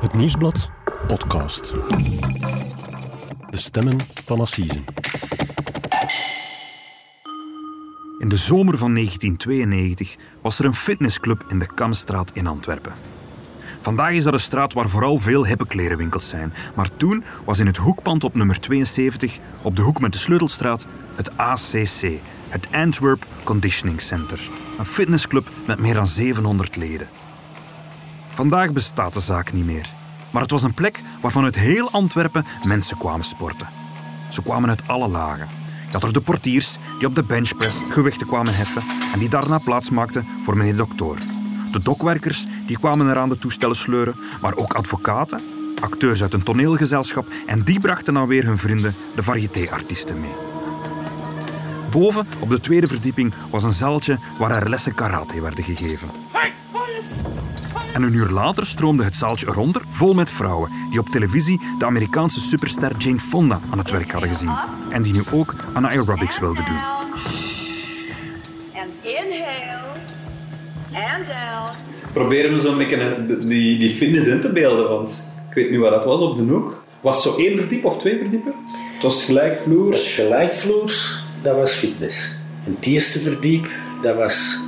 Het Nieuwsblad podcast. De stemmen van Assisen. In de zomer van 1992 was er een fitnessclub in de Kamstraat in Antwerpen. Vandaag is dat een straat waar vooral veel hippe klerenwinkels zijn. Maar toen was in het hoekpand op nummer 72, op de hoek met de Sleutelstraat, het ACC, het Antwerp Conditioning Center. Een fitnessclub met meer dan 700 leden. Vandaag bestaat de zaak niet meer. Maar het was een plek waarvan uit heel Antwerpen mensen kwamen sporten. Ze kwamen uit alle lagen. Je had er de portiers die op de benchpress gewichten kwamen heffen en die daarna plaats maakten voor meneer dokter. De dokwerkers die kwamen er aan de toestellen sleuren, maar ook advocaten, acteurs uit een toneelgezelschap en die brachten dan weer hun vrienden, de variété-artiesten, mee. Boven, op de tweede verdieping, was een zaaltje waar er lessen karate werden gegeven. En een uur later stroomde het zaaltje eronder vol met vrouwen die op televisie de Amerikaanse superster Jane Fonda aan het werk hadden gezien. En die nu ook aan aerobics wilden doen. And inhale. Proberen we zo'n beetje eh, die, die fitness in te beelden, want ik weet niet waar dat was op de hoek. Was het zo één verdiep of twee verdiepen? Het was gelijkvloers. Gelijkvloers, dat was fitness. En het eerste verdiep, dat was,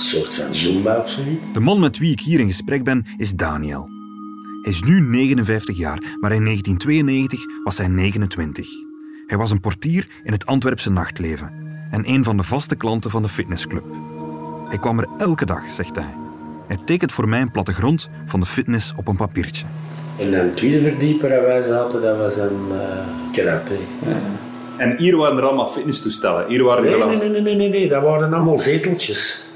soort van zumba of zoiets. De man met wie ik hier in gesprek ben is Daniel. Hij is nu 59 jaar, maar in 1992 was hij 29. Hij was een portier in het Antwerpse nachtleven en een van de vaste klanten van de fitnessclub. Hij kwam er elke dag, zegt hij. Hij tekent voor mij een plattegrond van de fitness op een papiertje. En dan tweede verdiep waar wij zaten, dat was een eh, karate. En hier waren er allemaal fitnesstoestellen. Hier waren er Nee, allemaal... nee, nee, nee, nee, nee, dat waren allemaal zeteltjes.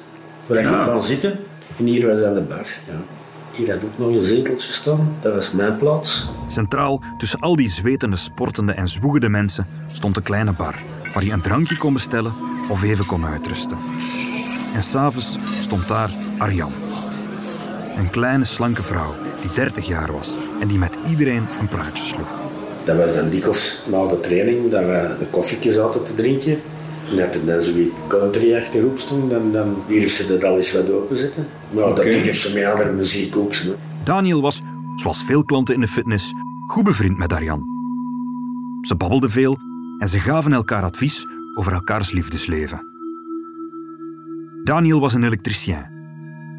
Waar je Ja. kan zitten. En hier was aan de bar. Ja. Hier had ook nog een zeteltje staan. Dat was mijn plaats. Centraal tussen al die zwetende, sportende en zwoegende mensen stond een kleine bar waar je een drankje kon bestellen of even kon uitrusten. En s'avonds stond daar Arjan. Een kleine, slanke vrouw die 30 jaar was en die met iedereen een praatje sloeg. Dat was dan dikwijls na de training dat we een koffietje zaten te drinken. En dat er dan zoiets country achterop stond, dan, dan durf ze dat al eens wat openzetten. Nou, dat durf ze met andere muziek ook. Zo. Daniel was, zoals veel klanten in de fitness, goed bevriend met Arjan. Ze babbelden veel en ze gaven elkaar advies over elkaars liefdesleven. Daniel was een elektricien.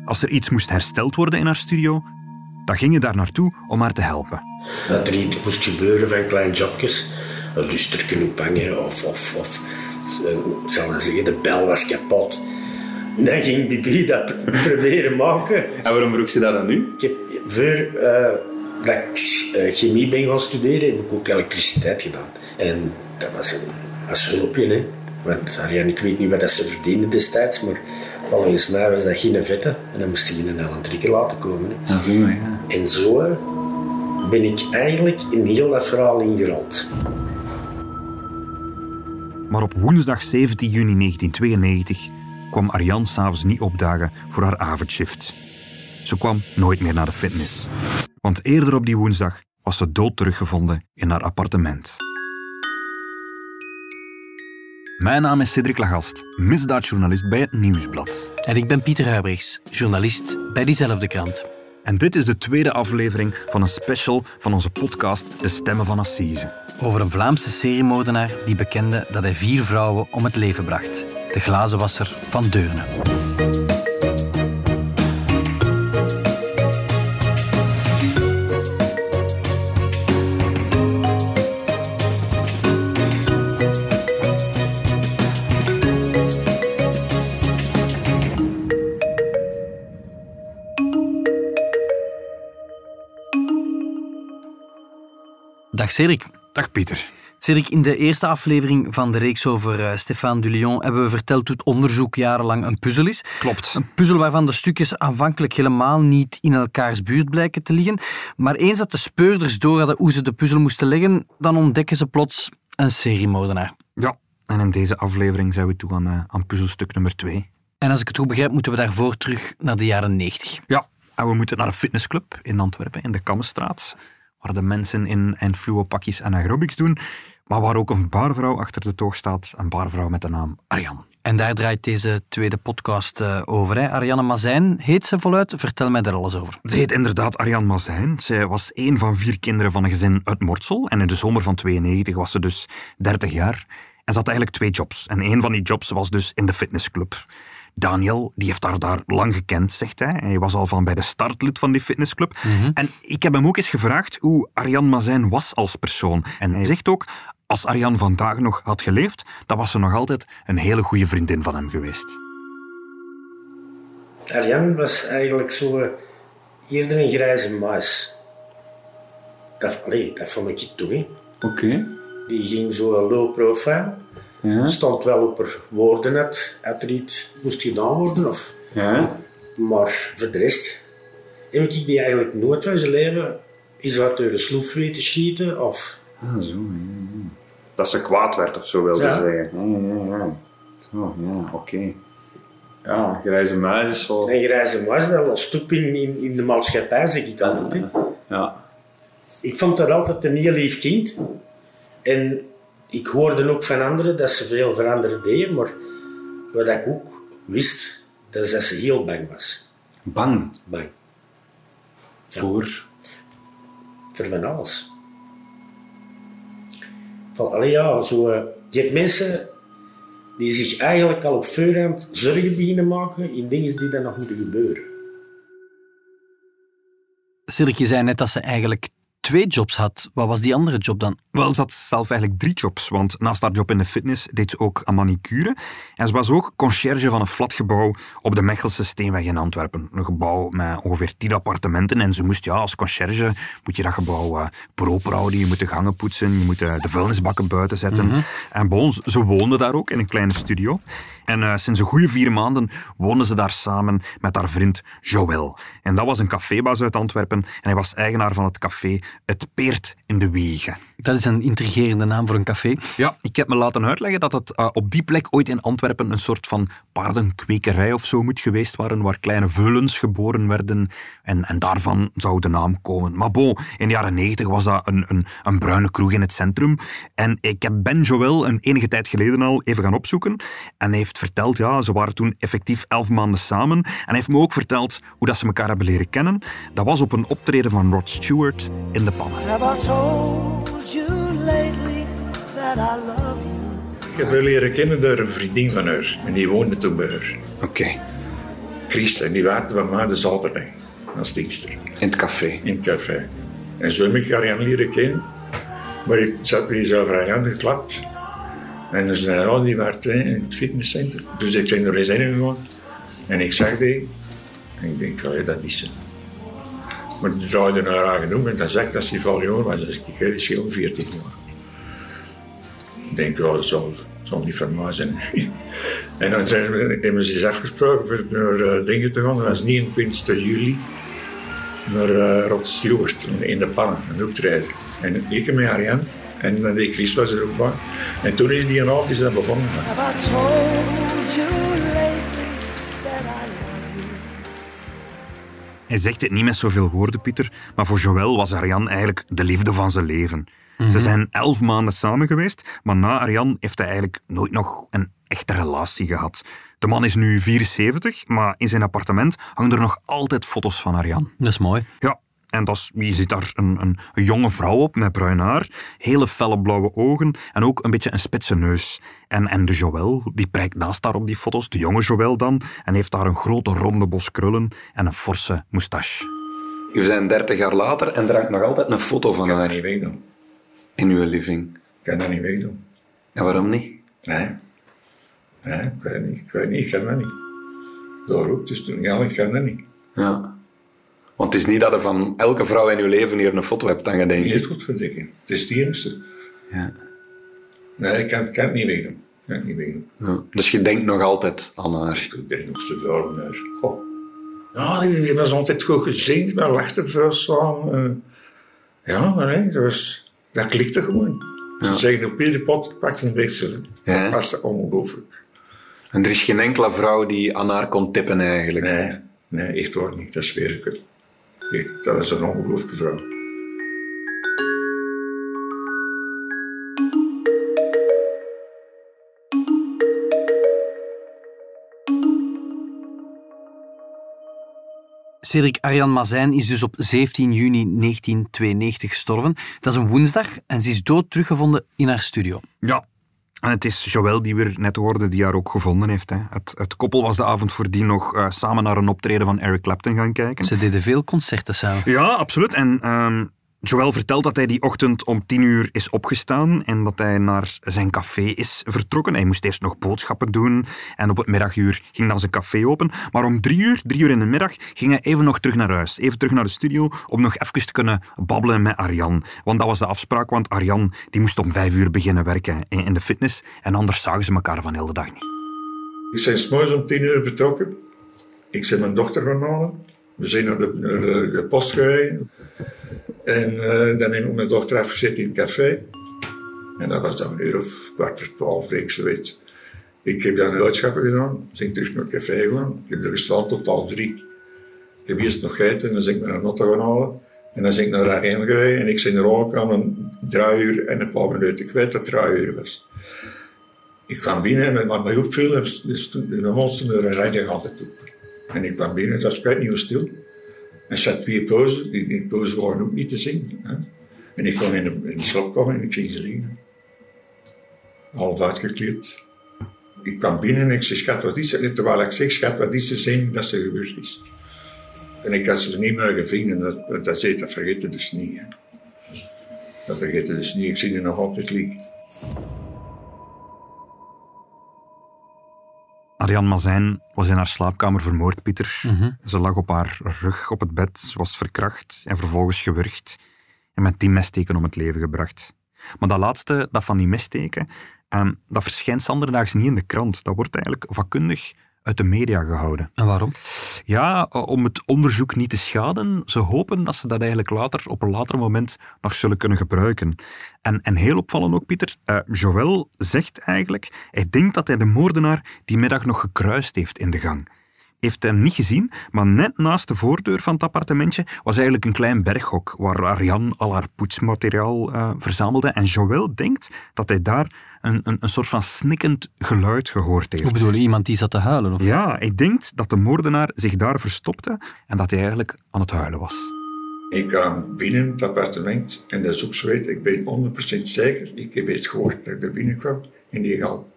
Als er iets moest hersteld worden in haar studio, dan ging je daar naartoe om haar te helpen. Dat er iets moest gebeuren van kleine jobjes. Een lusterken ophangen of, of, of ik zal dan zeggen, de bel was kapot. Dan ging Bibi dat proberen maken. En waarom vroeg ze dat dan nu? Ik heb, voor eh, dat ik eh, chemie ben gaan studeren, heb ik ook elektriciteit gedaan. En dat was een hulpje, hè. Want Arjan, ik weet niet wat dat ze verdienden destijds, maar volgens mij was dat geen vette. En dan moest je in een elektrieker laten komen. Hè. Ja, zo, ja. En zo eh, ben ik eigenlijk in heel dat verhaal ingerold. Maar op woensdag 17 juni 1992 kwam Arjan s'avonds niet opdagen voor haar avondshift. Ze kwam nooit meer naar de fitness. Want eerder op die woensdag was ze dood teruggevonden in haar appartement. Mijn naam is Cedric Lagast, misdaadjournalist bij het Nieuwsblad. En ik ben Pieter Huibrechts, journalist bij diezelfde krant. En dit is de tweede aflevering van een special van onze podcast De Stemmen van Assise. Over een Vlaamse seriemoordenaar die bekende dat hij vier vrouwen om het leven bracht. De glazenwasser van Deurne. Dag Cedric. Dag Pieter. Cedric, in de eerste aflevering van de reeks over eh, Stéphane Dulion hebben we verteld hoe het onderzoek jarenlang een puzzel is. Klopt. Een puzzel waarvan de stukjes aanvankelijk helemaal niet in elkaars buurt blijken te liggen. Maar eens dat de speurders door hadden hoe ze de puzzel moesten leggen, dan ontdekken ze plots een seriemoordenaar. Ja, en in deze aflevering zijn we toe aan, eh, aan puzzelstuk nummer twee. En als ik het goed begrijp, moeten we daarvoor terug naar de jaren 90. Ja, en we moeten naar een fitnessclub in Antwerpen, in de Kammenstraat, waar de mensen in en fluo-pakjes en aerobics doen, maar waar ook een barvrouw achter de toog staat, een barvrouw met de naam Arjan. En daar draait deze tweede podcast eh, over. Hè. Ariane Mazijn heet ze voluit. Vertel mij daar alles over. Ze heet inderdaad Ariane Mazijn. Zij was één van vier kinderen van een gezin uit Mortsel. En in de zomer van 92 was ze dus 30 jaar. En ze had eigenlijk twee jobs. En een van die jobs was dus in de fitnessclub. Daniel, die heeft haar daar lang gekend, zegt hij. Hij was al van bij de start lid van die fitnessclub. En ik heb hem ook eens gevraagd hoe Ariane Mazijn was als persoon. En hij zegt ook, als Ariane vandaag nog had geleefd, dan was ze nog altijd een hele goede vriendin van hem geweest. Arjan was eigenlijk zo eh, eerder een grijze muis. Dat, allee, dat vond ik toen. hè. Oké. Die ging zo low profile. Ja. Stond wel op haar woorden uit, als er iets moest gedaan worden. Of, Ja. maar voor de rest heb ik die eigenlijk nooit van zijn leven is wat door de sloef weten schieten. Of, Ah, zo, ja, ja. Dat ze kwaad werd of zo wilde Ja. zeggen. Ja, ja, ja. Zo, ja, oké. Ja, grijze muis is zo... een grijze muis, dat was stoep in, in, in de maatschappij, zeg ik altijd. Hè. Ja. Ik vond haar altijd een heel lief kind. En ik hoorde ook van anderen dat ze veel veranderd deden, maar wat ik ook wist, dat is dat ze heel bang was. Bang. Bang. Voor... Voor van alles. Van, allee ja, zo, eh, je hebt mensen die zich eigenlijk al op voorhand zorgen beginnen maken in dingen die dan nog moeten gebeuren. Je zei net dat ze eigenlijk twee jobs had. Wat was die andere job dan? Wel, ze had zelf eigenlijk drie jobs, want naast haar job in de fitness deed ze ook aan manicure. En ze was ook conciërge van een flatgebouw op de Mechelse Steenweg in Antwerpen. Een gebouw met ongeveer tien appartementen. En ze moest, ja, als conciërge moet je dat gebouw eh, proper houden. Je moet de gangen poetsen, je moet eh, de vuilnisbakken buiten zetten. En bon, ze- ze woonde daar ook in een kleine studio. En eh, sinds een goede vier maanden woonde ze daar samen met haar vriend Joël. En dat was een cafébaas uit Antwerpen. En hij was eigenaar van het café Het Peert in de Wiegen. Dat is een intrigerende naam voor een café. Ja, ik heb me laten uitleggen dat het eh, op die plek ooit in Antwerpen een soort van paardenkwekerij of zo moet geweest waren, waar kleine veulens geboren werden. En, en daarvan zou de naam komen. Maar bon, in de jaren negentig was dat een, een, een bruine kroeg in het centrum. En ik heb Ben Joël een enige tijd geleden al even gaan opzoeken. En hij heeft verteld, ja, ze waren toen effectief elf maanden samen. En hij heeft me ook verteld hoe dat ze elkaar hebben leren kennen. Dat was op een optreden van Rod Stewart in de pannen. Have I told you lately that I love you? Ik heb haar leren kennen door een vriendin van haar. En die woonde toen bij haar. Oké, Chris. En die werkte bij mij de zaterdag. Als dienster. in het café. In het café. En zo heb ik Ariane leren kennen. Maar ik zat bij zo over Ariane geklapt. En ze zei, oh, die hè, in het fitnesscenter. Dus ik ben er eens heen gegaan. En ik zag die. En ik denk, allee, dat is ze. Maar ik draaide naar haar genoemd en dan zag ik dat ze van jonger was. Dus ik die is heel 14 jaar. Ik denk, dat zal, zal niet mij zijn. en dan zijn we, hebben ze eens afgesproken voor naar eh, dingen te gaan. Dat was niet in Pinkster juli. Naar eh Rod Stewart in de pannen, een optreden. En ik met Ariane. En dan die Chris was er ook bij. En toen is die avond is begonnen. Hij zegt het niet met zoveel woorden, Pieter, maar voor Joël was Ariane eigenlijk de liefde van zijn leven. Ze zijn elf maanden samen geweest, maar na Ariane heeft hij eigenlijk nooit nog een echte relatie gehad. De man is nu 74, maar in zijn appartement hangen er nog altijd foto's van Ariane. Dat is mooi. Ja, en dat is, wie zit daar? Een, een, een jonge vrouw op met bruin haar, hele felle blauwe ogen en ook een beetje een spitse neus. En, en de Joël, die prijkt naast haar op die foto's, de jonge Joël dan, en heeft daar een grote ronde bos krullen en een forse moustache. We zijn 30 jaar later en er hangt nog altijd een foto van Ik kan dat niet wegdoen. in uw living. Ik kan dat niet wegdoen. En waarom niet? Nee. Nee, ik weet niet. Ik weet niet, ik kan dat niet. Door ook, dus toen, ja, ik kan dat niet. Ja. Want het is niet dat je van elke vrouw in uw leven hier een foto hebt hangen, denk Niet ik. goed verdikken. Het is het enige. Ja. Nee, ik kan, ik kan het niet. Ik kan het niet wegdoen. Ja. Dus je denkt nog altijd aan haar. Ik denk nog zoveel naar. Goh. Ja, die was altijd goed gezien. We lachten veel samen. eh. Ja, maar nee, dat, was, dat klikte gewoon. Ze zeggen op iedere pot pakt een beetje. Ja. Dat paste ongelooflijk. En er is geen enkele vrouw die aan haar kon tippen eigenlijk. Nee, nee, echt waar niet. Dat zweer ik, dat is een ongelooflijke vrouw. Cedric Arjan Mazijn is dus op 17 juni 1992 gestorven. Dat is een woensdag en ze is dood teruggevonden in haar studio. Ja, en het is Joël die we net hoorden die haar ook gevonden heeft. Hè. Het, het koppel was de avond voordien nog eh, samen naar een optreden van Eric Clapton gaan kijken. Ze deden veel concerten samen. Ja, absoluut. En ehm, Joël vertelt dat hij die ochtend om tien uur is opgestaan en dat hij naar zijn café is vertrokken. Hij moest eerst nog boodschappen doen en op het middaguur ging dan zijn café open. Maar om drie uur, drie uur in de middag, ging hij even nog terug naar huis. Even terug naar de studio om nog even te kunnen babbelen met Arjan. Want dat was de afspraak, want Arjan die moest om vijf uur beginnen werken in de fitness en anders zagen ze elkaar van heel de dag niet. Ik zijn s'morgens om tien uur vertrokken. Ik ben mijn dochter gaan halen. We zijn naar de, de post gereden. En eh, dan heb ik mijn dochter afgezet in het café. En dat was dan een uur of kwart voor twaalf, ik zoiets. Ik heb dan boodschappen gedaan. Ben terug naar het café gegaan. Ik heb er gestaan tot half drie. Ik heb eerst nog gegeten en dan ben ik mijn auto gaan halen. En dan ben ik naar Arjen gereden en ik ben er ook aan een draaiuur en een paar minuten kwijt dat het draaiuur was. Ik kwam binnen en wat mij opviel, dus, de man stond er een rijden altijd op. En ik kwam binnen, dat was kwijt niet stil. Er zat twee pauzen, die, die pauzen waren ook niet te zien. Hè. En ik kwam in de, in slaapkamer en ik zie ze liggen. Half uitgekleed. Ik kwam binnen en ik zei, schat, wat is er? En terwijl ik zeg, schat, wat is er zijn dat er gebeurd is? En ik had ze niet meer gevonden. Dat, dat dat vergeet je dus niet. Dat vergeet je dus niet. Ik zie er nog altijd liggen. Arjan Mazijn was in haar slaapkamer vermoord, Pieter. Ze lag op haar rug op het bed, ze was verkracht en vervolgens gewurgd en met tien messteken om het leven gebracht. Maar dat laatste, dat van die messteken, ehm, dat verschijnt zanderdaags niet in de krant. Dat wordt eigenlijk vakkundig uit de media gehouden. En waarom? Ja, om het onderzoek niet te schaden. Ze hopen dat ze dat eigenlijk later, op een later moment, nog zullen kunnen gebruiken. En, en heel opvallend ook, Pieter, eh, Joël zegt eigenlijk, hij denkt dat hij de moordenaar die middag nog gekruist heeft in de gang. Heeft hem niet gezien, maar net naast de voordeur van het appartementje was eigenlijk een klein berghok waar Ariane al haar poetsmateriaal eh, verzamelde. En Joël denkt dat hij daar een, een, een soort van snikkend geluid gehoord heeft. Hoe bedoel je, iemand die zat te huilen? Of? Ja, ik denk dat de moordenaar zich daar verstopte en dat hij eigenlijk aan het huilen was. Ik kwam binnen het appartement en dat is ook ik ben 100% zeker. Ik heb iets gehoord dat ik er binnenkwam in die hal.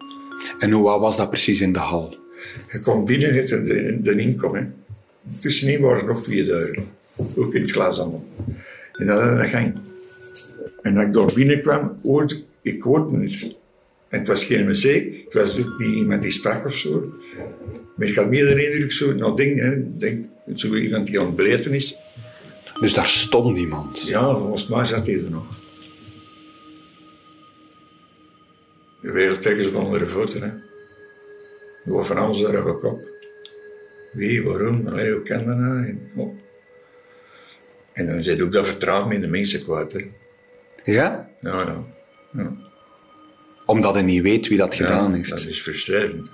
En hoe wat was dat precies in de hal? Je komt binnen, je hebt de, de inkom. Hè. Tussenin waren er nog vier deuren. Ook in het glas allemaal. En dan een gang. En als ik daar binnenkwam, hoorde ik, ik hoorde niets. En het was geen muziek, het was ook niet iemand die sprak of zo. Maar ik had meer de indruk, zo, nou ding, hè, denk, zo iemand die aan het beletten is. Dus daar stond iemand. Ja, volgens mij zat hij er nog. De wereld trekken ze van onder de voeten, hè. Gewoon van alles daar op kop. Wie, waarom, allee, hoe kan dat nou? En, oh. en dan zit ook dat vertrouwen in de mensen kwijt, hè. Ja? Ja, ja. ja. Omdat hij niet weet wie dat gedaan ja, heeft. Dat is frustrerend.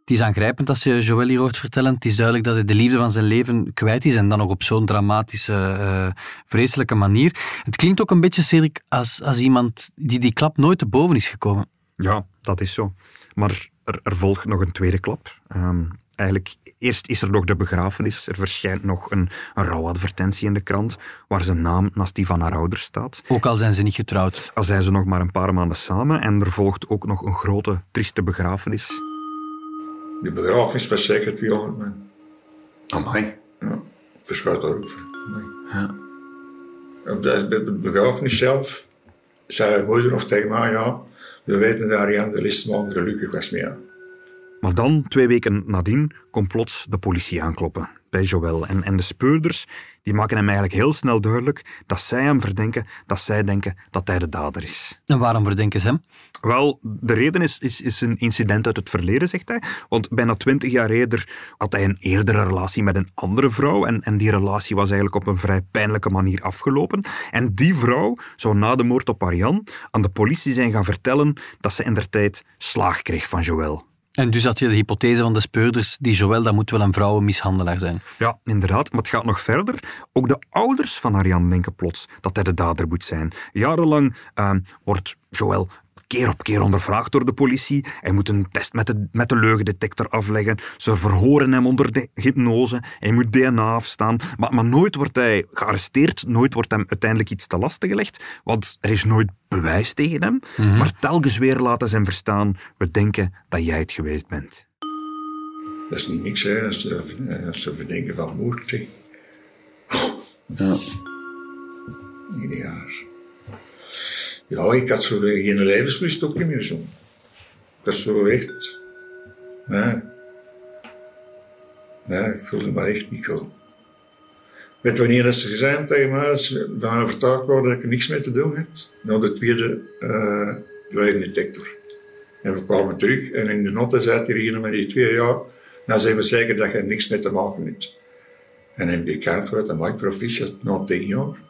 Het is aangrijpend als je Joël hier hoort vertellen. Het is duidelijk dat hij de liefde van zijn leven kwijt is en dan nog op zo'n dramatische, eh, vreselijke manier. Het klinkt ook een beetje, Cedric, als, als iemand die die klap nooit te boven is gekomen. Ja, dat is zo. Maar er, er volgt nog een tweede klap. Ehm, eigenlijk, eerst is er nog de begrafenis. Er verschijnt nog een, een rouwadvertentie in de krant, waar zijn naam naast die van haar ouders staat. Ook al zijn ze niet getrouwd. Al zijn ze nog maar een paar maanden samen. En er volgt ook nog een grote, trieste begrafenis. De begrafenis was zeker 200 man. Amai. Ja, verschuilt daar ook van. Nee. Ja. Op de, bij de begrafenis zelf zei haar moeder nog tegen mij, ja, we weten dat Ariane de Listman gelukkig was met jou. Maar dan, twee weken nadien, komt plots de politie aankloppen bij Joël. En, en de speurders die maken hem eigenlijk heel snel duidelijk dat zij hem verdenken, dat zij denken dat hij de dader is. En waarom verdenken ze hem? Wel, de reden is, is, is een incident uit het verleden, zegt hij. Want bijna twintig jaar eerder had hij een eerdere relatie met een andere vrouw. En, en die relatie was eigenlijk op een vrij pijnlijke manier afgelopen. En die vrouw zou na de moord op Ariane aan de politie zijn gaan vertellen dat ze in der tijd slaag kreeg van Joël. En dus had je de hypothese van de speurders, die Joël, dat moet wel een vrouwenmishandelaar zijn. Ja, inderdaad, maar het gaat nog verder. Ook de ouders van Ariane denken plots dat hij de dader moet zijn. Jarenlang eh, wordt Joël keer op keer ondervraagd door de politie. Hij moet een test met de, met de leugendetector afleggen. Ze verhoren hem onder de hypnose. Hij moet DNA afstaan. Maar, maar nooit wordt hij gearresteerd. Nooit wordt hem uiteindelijk iets te lasten gelegd. Want er is nooit bewijs tegen hem. Maar telkens weer laten ze hem verstaan. We denken dat jij het geweest bent. Dat is niet niks, hè, als ze, als ze verdenken van moord. Zeg. Ja. Ieder jaar. Ja, ik had zo geen levenslust ook niet meer zo. Dat is zo echt. Nee. Nee, ik voelde me echt niet goed. Weet wanneer dat ze gezegd tegen mij, dat ze dat ik er niks mee te doen heb? Na de tweede uh, leugendetector. En we kwamen terug en in de noten zei hij hier met die twee jaar, dan zijn we zeker dat je er niks mee te maken hebt. En in die kaart werd een proficiat na tien jaar.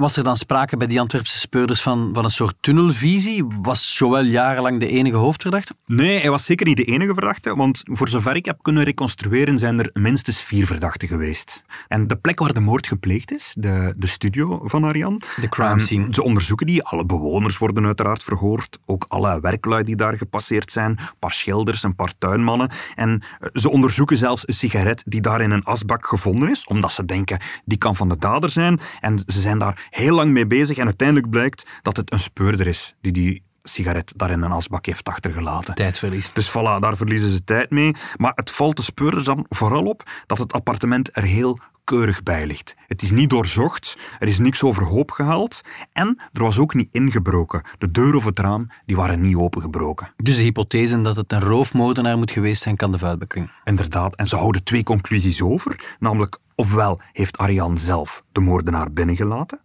Was er dan sprake bij die Antwerpse speurders van, van een soort tunnelvisie? Was Joël jarenlang de enige hoofdverdachte? Nee, hij was zeker niet de enige verdachte, want voor zover ik heb kunnen reconstrueren zijn er minstens vier verdachten geweest. En de plek waar de moord gepleegd is, de, de studio van Ariane, De crime ehm, scene. ze onderzoeken die, alle bewoners worden uiteraard verhoord, ook alle werklui die daar gepasseerd zijn, een paar schilders, een paar tuinmannen. En eh, ze onderzoeken zelfs een sigaret die daar in een asbak gevonden is, omdat ze denken die kan van de dader zijn. En ze zijn daar heel lang mee bezig en uiteindelijk blijkt dat het een speurder is die die sigaret daar in een asbak heeft achtergelaten. Tijdverlies. Dus voilà, daar verliezen ze tijd mee. Maar het valt de speurders dan vooral op dat het appartement er heel keurig bij ligt. Het is niet doorzocht, er is niks overhoop gehaald en er was ook niet ingebroken. De deur of het raam die waren niet opengebroken. Dus de hypothese dat het een roofmoordenaar moet geweest zijn, kan de vuil bekken. Inderdaad, en ze houden twee conclusies over. Namelijk, ofwel heeft Arjan zelf de moordenaar binnengelaten,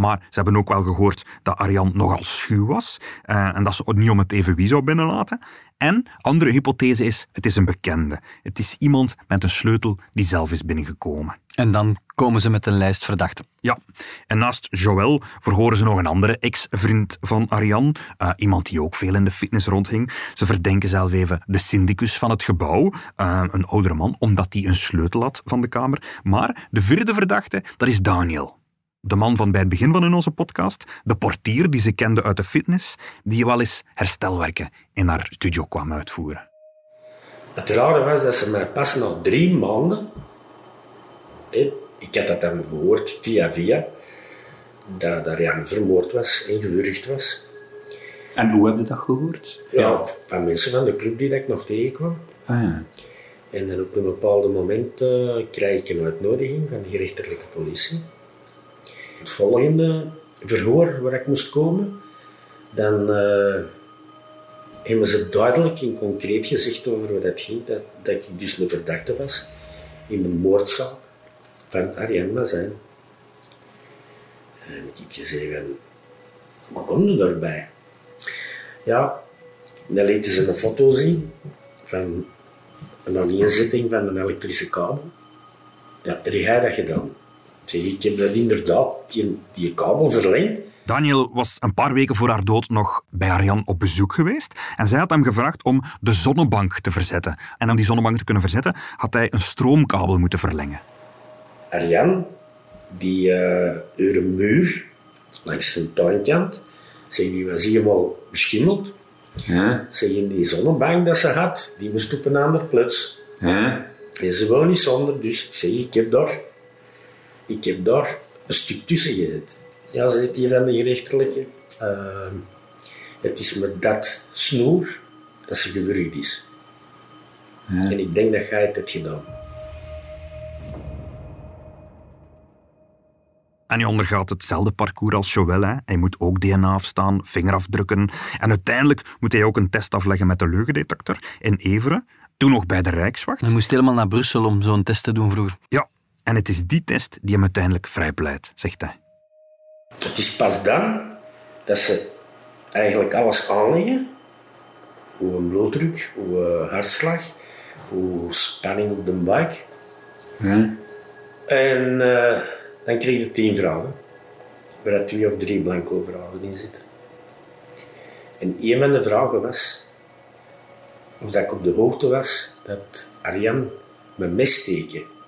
maar ze hebben ook wel gehoord dat Arjan nogal schuw was eh, en dat ze het niet om het even wie zou binnenlaten. En, andere hypothese is, het is een bekende. Het is iemand met een sleutel die zelf is binnengekomen. En dan komen ze met een lijst verdachten. Ja, en naast Joël verhoren ze nog een andere ex-vriend van Arjan, eh, iemand die ook veel in de fitness rondhing. Ze verdenken zelf even de syndicus van het gebouw, eh, een oudere man, omdat hij een sleutel had van de kamer. Maar de vierde verdachte, dat is Daniel. De man van bij het begin van in onze podcast, de portier die ze kende uit de fitness, die wel eens herstelwerken in haar studio kwam uitvoeren. Het rare was dat ze mij pas na drie maanden, ik had dat dan gehoord via via, dat Ariane vermoord was en gewurgd was. En hoe heb je dat gehoord? Ja, van mensen van de club die dat ik nog tegenkwam. Ah, ja. En dan op een bepaald moment eh, krijg ik een uitnodiging van de gerechtelijke politie. Het volgende verhoor waar ik moest komen, dan eh, hebben ze duidelijk en concreet gezegd over wat dat ging, dat, dat ik dus een verdachte was in de moordzaak van Ariane Mazijn. En ik gezegd hoe kom je daarbij? Ja, dan lieten ze een foto zien van een aaneenzetting van een elektrische kabel. Ja, heb jij dat gedaan? Ik zeg, ik heb dat inderdaad, die, die kabel verlengd. Daniel was een paar weken voor haar dood nog bij Arjan op bezoek geweest en zij had hem gevraagd om de zonnebank te verzetten. En om die zonnebank te kunnen verzetten had hij een stroomkabel moeten verlengen. Arjan, die eh haar muur langs zijn tuinkant, zeg, die was helemaal beschimmeld. Ja, Zeg, in die zonnebank dat ze had, die moest op een ander plaats. ja. En ze wou niet zonder, dus ik zeg, ik heb daar, ik heb daar een stuk tussen gezet. Ja, zegt die van de gerechtelijke, ehm, het is met dat snoer dat ze gewurgd is. En ik denk dat jij het hebt gedaan. En hij ondergaat hetzelfde parcours als Joël. Hè. Hij moet ook DNA afstaan, vingerafdrukken. En uiteindelijk moet hij ook een test afleggen met de leugendetector in Everen. Toen nog bij de Rijkswacht. Hij moest helemaal naar Brussel om zo'n test te doen vroeger. Ja, en het is die test die hem uiteindelijk vrijpleit, zegt hij. Het is pas dan dat ze eigenlijk alles aanleggen. Hoe een bloeddruk, hoe eh, hartslag, hoe spanning op de buik. ja. En eh, dan kreeg je tien vragen. Waar er twee of drie blanco vragen in zitten. En een van de vragen was of dat ik op de hoogte was dat Arjan mijn messteken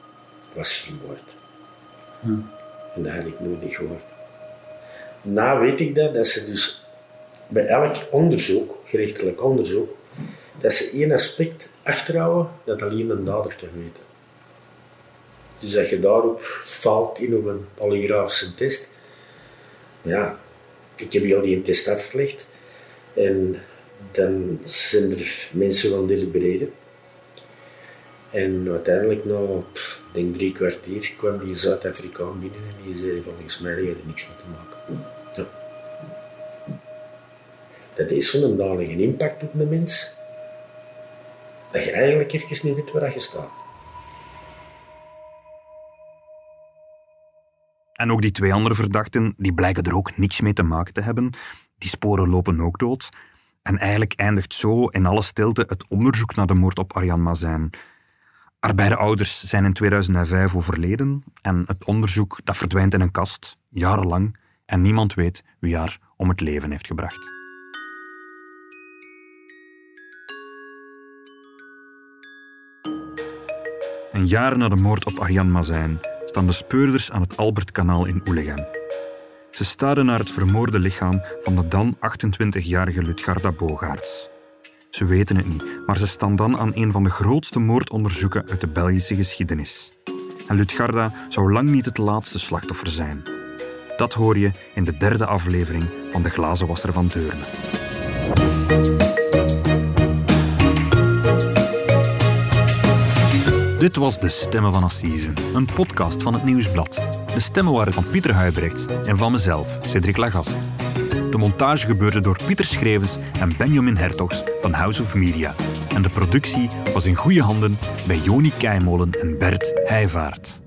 was vermoord. En dat had ik nooit niet gehoord. Na weet ik dat, dat ze dus bij elk onderzoek, gerechtelijk onderzoek, dat ze één aspect achterhouden dat alleen een dader kan weten. Dus dat je daarop faalt in op een polygrafische test. Ja, ik heb heel die test afgelegd. En dan zijn er mensen gaan delibereren. En uiteindelijk, pff, ik denk drie kwartier, kwam die Zuid-Afrikaan binnen en die zei: mij heb je er niks mee te maken. Ja. Dat heeft zo'n dalige impact op de mens, dat je eigenlijk even niet weet waar je staat. En ook die twee andere verdachten, die blijken er ook niks mee te maken te hebben. Die sporen lopen ook dood. En eigenlijk eindigt zo in alle stilte het onderzoek naar de moord op Arjan Mazijn. Haar beide ouders zijn in 2005 overleden en het onderzoek dat verdwijnt in een kast, jarenlang, en niemand weet wie haar om het leven heeft gebracht. Een jaar na de moord op Arjan Mazijn staan de speurders aan het Albertkanaal in Oelegem. Ze staren naar het vermoorde lichaam van de dan 28-jarige Lutgarda Bogaerts. Ze weten het niet, maar ze staan dan aan een van de grootste moordonderzoeken uit de Belgische geschiedenis. En Lutgarda zou lang niet het laatste slachtoffer zijn. Dat hoor je in de derde aflevering van De Glazenwasser van Deurne. Dit was De Stemmen van Assise, een podcast van het Nieuwsblad. De stemmen waren van Pieter Huibrechts en van mezelf, Cedric Lagast. De montage gebeurde door Pieter Schrevens en Benjamin Hertogs van House of Media. En de productie was in goede handen bij Joni Keimolen en Bert Heijvaart.